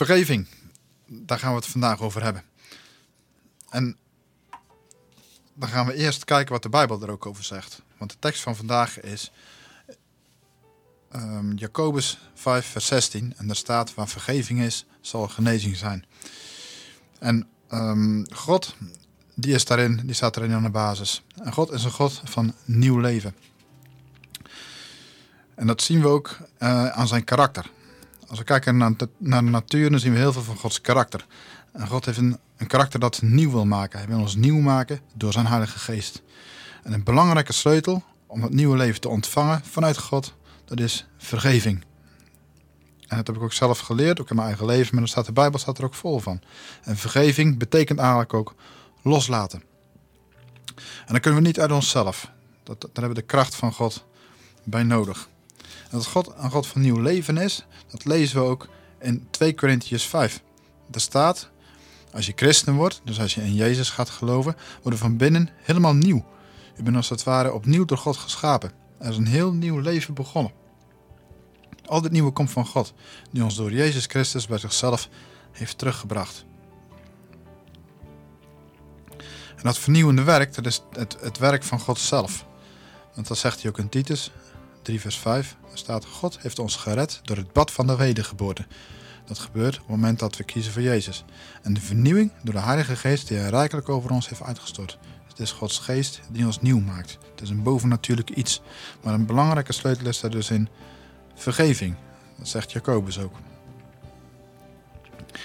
Vergeving, daar gaan we het vandaag over hebben. En dan gaan we eerst kijken wat de Bijbel er ook over zegt. Want de tekst van vandaag is um, Jacobus 5, vers 16. En daar staat: Waar vergeving is, zal genezing zijn. En um, God, die is daarin, die staat erin aan de basis. En God is een God van nieuw leven. En dat zien we ook uh, aan zijn karakter. Als we kijken naar de, natuur, dan zien we heel veel van Gods karakter. En God heeft een, een karakter dat nieuw wil maken. Hij wil ons nieuw maken door zijn Heilige Geest. En een belangrijke sleutel om het nieuwe leven te ontvangen vanuit God, dat is vergeving. En dat heb ik ook zelf geleerd, ook in mijn eigen leven, maar dan staat de Bijbel staat er ook vol van. En vergeving betekent eigenlijk ook loslaten. En dan kunnen we niet uit onszelf. Dat, daar hebben we de kracht van God bij nodig. Dat God een God van nieuw leven is, dat lezen we ook in 2 Corinthians 5. Daar staat, als je christen wordt, dus als je in Jezus gaat geloven, worden van binnen helemaal nieuw. Je bent als het ware opnieuw door God geschapen. Er is een heel nieuw leven begonnen. Al dit nieuwe komt van God, die ons door Jezus Christus bij zichzelf heeft teruggebracht. En dat vernieuwende werk, dat is het, het werk van God zelf. Want dat zegt hij ook in Titus 3 vers 5. Daar staat, God heeft ons gered door het bad van de wedergeboorte. Dat gebeurt op het moment dat we kiezen voor Jezus. En de vernieuwing door de Heilige Geest die hij rijkelijk over ons heeft uitgestort. Het is Gods geest die ons nieuw maakt. Het is een bovennatuurlijk iets. Maar een belangrijke sleutel is daar dus in vergeving. Dat zegt Jacobus ook.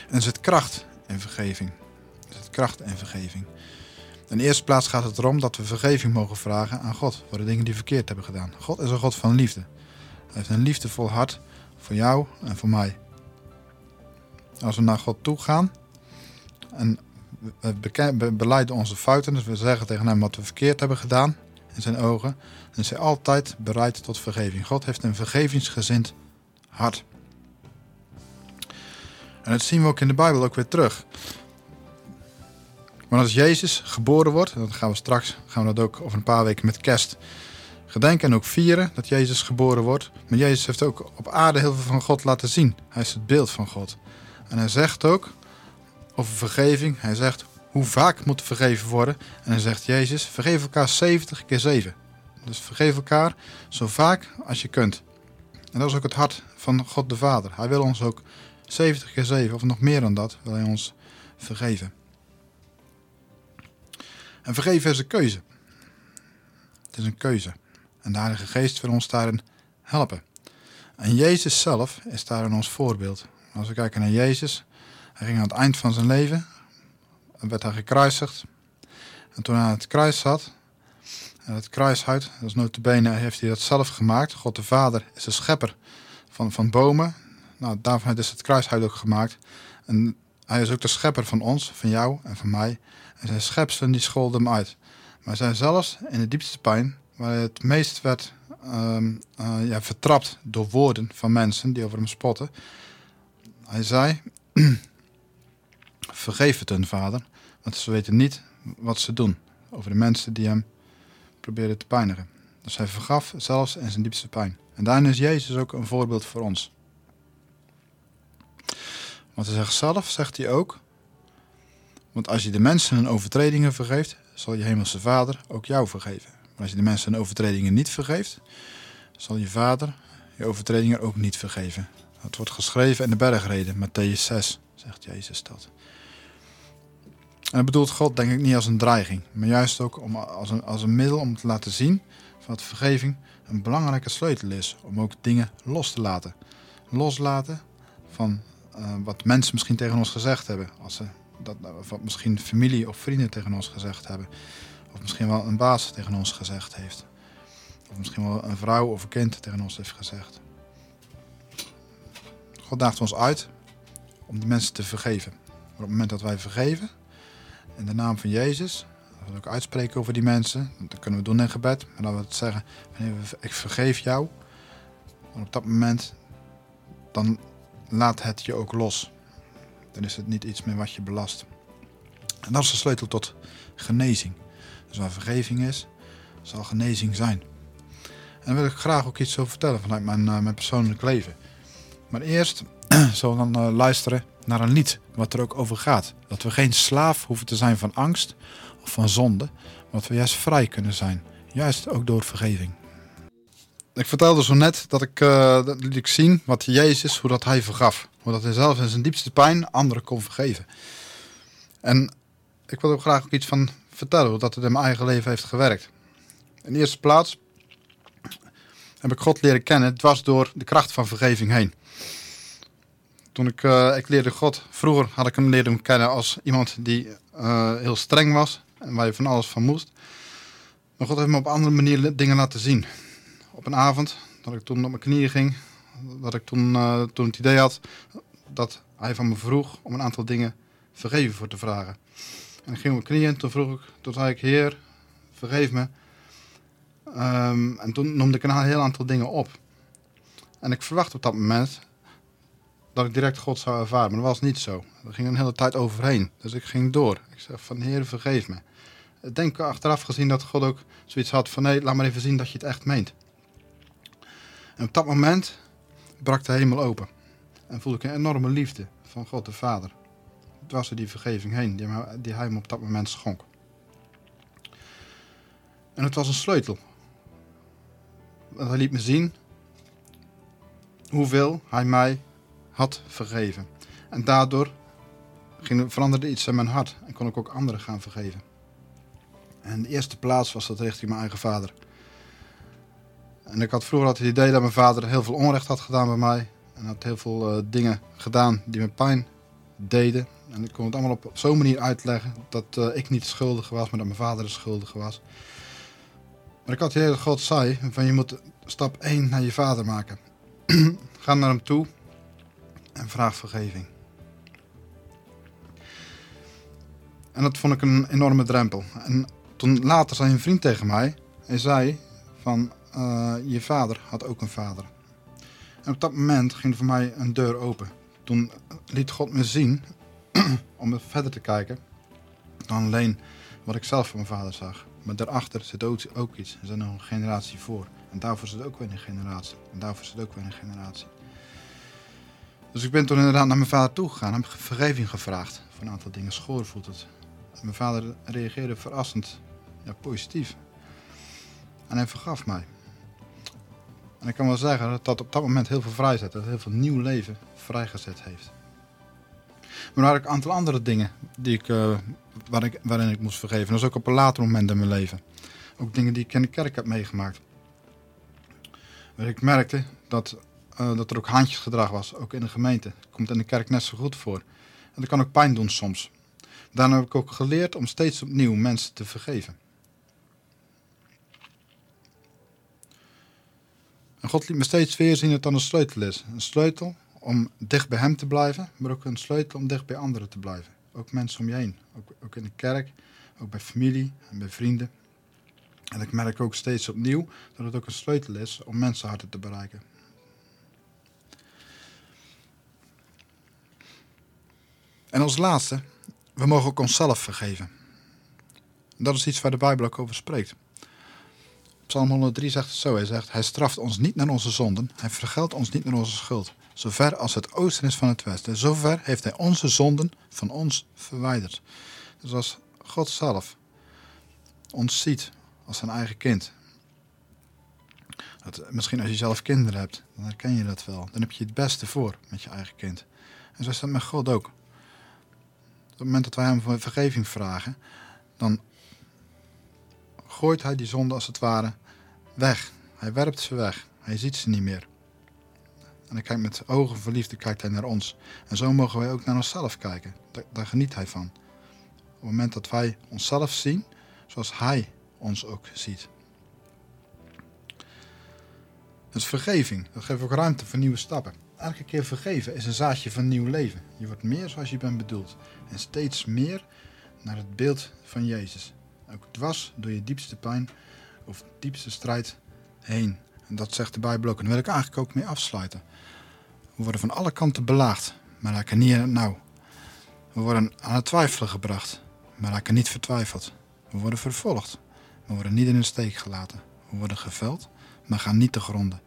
En er zit kracht in vergeving. Er zit kracht in vergeving. In de eerste plaats gaat het erom dat we vergeving mogen vragen aan God voor de dingen die verkeerd hebben gedaan. God is een God van liefde. Hij heeft een liefdevol hart voor jou en voor mij. Als we naar God toe gaan en we beleiden onze fouten, dus we zeggen tegen hem wat we verkeerd hebben gedaan in zijn ogen, dan is hij altijd bereid tot vergeving. God heeft een vergevingsgezind hart. En dat zien we ook in de Bijbel ook weer terug. Maar als Jezus geboren wordt, dat gaan we straks, gaan we dat ook over een paar weken met kerst gedenken en ook vieren dat Jezus geboren wordt. Maar Jezus heeft ook op aarde heel veel van God laten zien. Hij is het beeld van God. En hij zegt ook over vergeving, hij zegt hoe vaak moet vergeven worden. En hij zegt Jezus, vergeef elkaar 70 keer 7. Dus vergeef elkaar zo vaak als je kunt. En dat is ook het hart van God de Vader. Hij wil ons ook 70 keer 7, of nog meer dan dat, wil hij ons vergeven. En vergeven is een keuze. Het is een keuze. En de Heilige Geest wil ons daarin helpen. En Jezus zelf is daarin ons voorbeeld. Als we kijken naar Jezus, hij ging aan het eind van zijn leven, en werd hij gekruisigd. En toen hij aan het kruis zat, en het kruishuid, dat is notabene, heeft hij dat zelf gemaakt. God de Vader is de schepper van, van bomen. Nou, daarvan is het kruishuid ook gemaakt. En hij is ook de schepper van ons, van jou en van mij. En zijn schepselen die scholden hem uit. Maar zijn zelfs in de diepste pijn, waar hij het meest werd uh, uh, ja, vertrapt door woorden van mensen die over hem spotten. Hij zei, vergeef het hun vader, want ze weten niet wat ze doen. Over de mensen die hem probeerden te pijnigen. Dus hij vergaf zelfs in zijn diepste pijn. En daarin is Jezus ook een voorbeeld voor ons. Want hij zegt zelf, zegt hij ook, want als je de mensen hun overtredingen vergeeft, zal je hemelse vader ook jou vergeven. Maar als je de mensen hun overtredingen niet vergeeft, zal je vader je overtredingen ook niet vergeven. Dat wordt geschreven in de bergreden, Matthäus 6, zegt Jezus dat. En dat bedoelt God denk ik niet als een dreiging, maar juist ook om, als, een, als een middel om te laten zien dat vergeving een belangrijke sleutel is om ook dingen los te laten. Loslaten van uh, wat mensen misschien tegen ons gezegd hebben. Als ze dat, wat misschien familie of vrienden tegen ons gezegd hebben. Of misschien wel een baas tegen ons gezegd heeft. Of misschien wel een vrouw of een kind tegen ons heeft gezegd. God daagt ons uit om die mensen te vergeven. Maar op het moment dat wij vergeven, in de naam van Jezus, dat we ook uitspreken over die mensen, dat kunnen we doen in gebed, maar dat we het zeggen, ik vergeef jou. En op dat moment, dan laat het je ook los. Dan is het niet iets meer wat je belast. En dat is de sleutel tot genezing. Dus waar vergeving is, zal genezing zijn. En daar wil ik graag ook iets over vertellen vanuit mijn, uh, mijn persoonlijk leven. Maar eerst zullen we dan uh, luisteren naar een lied wat er ook over gaat. Dat we geen slaaf hoeven te zijn van angst of van zonde, maar dat we juist vrij kunnen zijn. Juist ook door vergeving. Ik vertelde zo net dat ik, uh, dat liet ik zien wat Jezus, hoe dat hij vergaf. Hoe dat hij zelf in zijn diepste pijn anderen kon vergeven. En ik wil ook graag ook iets van vertellen, hoe dat het in mijn eigen leven heeft gewerkt. In de eerste plaats heb ik God leren kennen. Het was door de kracht van vergeving heen. Toen ik, uh, ik leerde God, vroeger had ik hem leren kennen als iemand die uh, heel streng was en waar je van alles van moest. Maar God heeft me op andere manieren dingen laten zien. Op een avond, dat ik toen op mijn knieën ging, dat ik toen, uh, toen het idee had dat hij van me vroeg om een aantal dingen vergeven voor te vragen. En ik ging op mijn knieën en toen vroeg ik, toen zei ik, Heer, vergeef me. Um, en toen noemde ik een heel aantal dingen op. En ik verwachtte op dat moment dat ik direct God zou ervaren, maar dat was niet zo. Er ging een hele tijd overheen. Dus ik ging door. Ik zeg van, Heer, vergeef me. Ik denk achteraf gezien dat God ook zoiets had van, nee, laat maar even zien dat je het echt meent. En op dat moment brak de hemel open. En voelde ik een enorme liefde van God de Vader. Het was er die vergeving heen, die, hij me op dat moment schonk. En het was een sleutel want hij liet me zien hoeveel hij mij had vergeven. En daardoor ging, veranderde iets in mijn hart en kon ik ook anderen gaan vergeven. En de eerste plaats was dat richting mijn eigen vader. En ik had vroeger het idee dat mijn vader heel veel onrecht had gedaan bij mij. En had heel veel uh, dingen gedaan die me pijn deden. En ik kon het allemaal op, zo'n manier uitleggen dat uh, ik niet de schuldige was, maar dat mijn vader de was. Maar ik had idee dat God zei van je moet stap 1 naar je vader maken. Ga naar hem toe en vraag vergeving. En dat vond ik een enorme drempel. En toen later zei een vriend tegen mij, hij zei van uh, je vader had ook een vader. En op dat moment ging voor mij een deur open. Toen liet God me zien, om verder te kijken, dan alleen wat ik zelf van mijn vader zag. Maar daarachter zit ook, iets. Er zit nog een generatie voor. En daarvoor zit ook weer een generatie. En daarvoor zit ook weer een generatie. Dus ik ben toen inderdaad naar mijn vader toe gegaan. Heb vergeving gevraagd. Voor een aantal dingen. Schoor voelt het. Mijn vader reageerde verrassend ja, positief. En hij vergaf mij. En ik kan wel zeggen dat dat op dat moment heel veel vrijzet. Dat heel veel nieuw leven vrijgezet heeft. Maar waren ook een aantal andere dingen die ik, uh, waar ik, waarin ik moest vergeven. Dat is ook op een later moment in mijn leven. Ook dingen die ik in de kerk heb meegemaakt. Waar ik merkte dat, uh, dat er ook handjesgedrag was, ook in de gemeente. Komt in de kerk net zo goed voor. En dat kan ook pijn doen soms. Daarna heb ik ook geleerd om steeds opnieuw mensen te vergeven. En God liet me steeds weer zien dat dat een sleutel is. Een sleutel om dicht bij hem te blijven, maar ook een sleutel om dicht bij anderen te blijven. Ook mensen om je heen. Ook, ook in de kerk, ook bij familie en bij vrienden. En ik merk ook steeds opnieuw dat het ook een sleutel is om mensenharten te bereiken. En als laatste, we mogen ook onszelf vergeven. Dat is iets waar de Bijbel ook over spreekt. Psalm 103 zegt het zo. Hij zegt, hij straft ons niet naar onze zonden. Hij vergeldt ons niet naar onze schuld. Zover als het oosten is van het westen. Zover heeft hij onze zonden van ons verwijderd. Dus als God zelf ons ziet als zijn eigen kind. Dat, misschien als je zelf kinderen hebt, dan herken je dat wel. Dan heb je het beste voor met je eigen kind. En zo is dat met God ook. Op het moment dat wij hem vergeving vragen, dan gooit hij die zonde als het ware weg. Hij werpt ze weg. Hij ziet ze niet meer. En hij kijkt met ogen van liefde kijkt hij naar ons. En zo mogen wij ook naar onszelf kijken. Daar, daar geniet hij van. Op het moment dat wij onszelf zien zoals hij ons ook ziet. Is vergeving. Dat geeft ook ruimte voor nieuwe stappen. Elke keer vergeven is een zaadje van nieuw leven. Je wordt meer zoals je bent bedoeld. En steeds meer naar het beeld van Jezus. Ook dwars door je diepste pijn of diepste strijd heen. En dat zegt de Bijbel ook. En daar wil ik eigenlijk ook mee afsluiten. We worden van alle kanten belaagd, maar raken niet nou. We worden aan het twijfelen gebracht, maar raken niet vertwijfeld. We worden vervolgd, we worden niet in de steek gelaten. We worden geveld, maar gaan niet te gronden.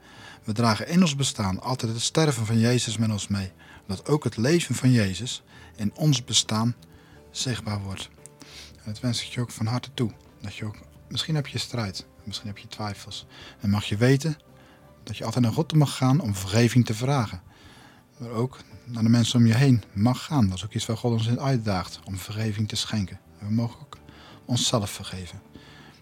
We dragen in ons bestaan altijd het sterven van Jezus met ons mee. Dat ook het leven van Jezus in ons bestaan zichtbaar wordt. Dat wens ik je ook van harte toe. Dat je ook, misschien heb je strijd, misschien heb je twijfels. En mag je weten dat je altijd naar God mag gaan om vergeving te vragen. Maar ook naar de mensen om je heen mag gaan. Dat is ook iets waar God ons in uitdaagt, om vergeving te schenken. En we mogen ook onszelf vergeven.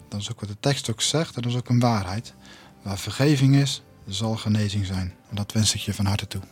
Dat is ook wat de tekst ook zegt dat is ook een waarheid. Waar vergeving is, zal genezing zijn. En dat wens ik je van harte toe.